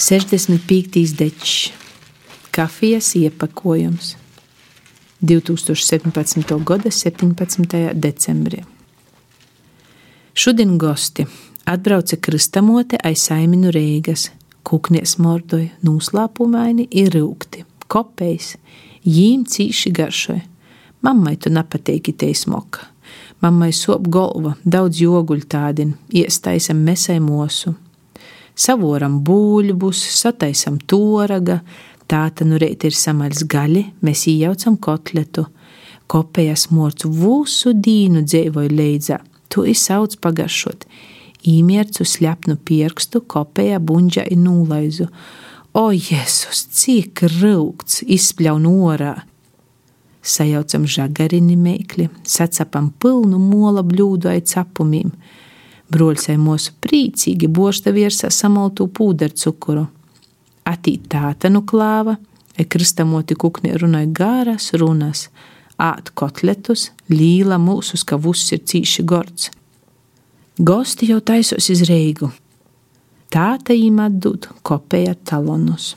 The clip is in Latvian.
65. dečs, kafijas iepakojums 2017. gada 17. decembrī. Šodien gosti atbrauca kristamote aiz saiminu Rīgas, kuknies mordoja, noslēpumaini ir rūkti, kopējs, jīm cīši garšoja. Mammai tu nepateiki te smoka. Mammai sop golva, daudz joguļu tādin, iestaisam mesai mosu savoram būļbus, sataisam toraga, tāta nu reit ir samaļs gaļi, mēs iejaucam kotletu. Kopējas morcu vūsu dīnu dzēvoju leidzā, to izsauc pagaršot. Īmiercu slepnu pirkstu kopējā buņģa ir nūlaizu. O, Jēzus, cik rūkts izspļaun orā! Sajaucam žagarini mēkli, sacapam pilnu mola bļūdu aiz capumiem Broļsai mūsu prīcīgi bošta virsā samaltu pūderu cukuru. Atīt tāta nu klāva, e kristamoti kukni runāja gāras runas, āt kotletus, līla mūsus, ka vuss ir cīši gords. Gosti jau taisos iz reigu. Tāta īm atdūt kopēja talonus.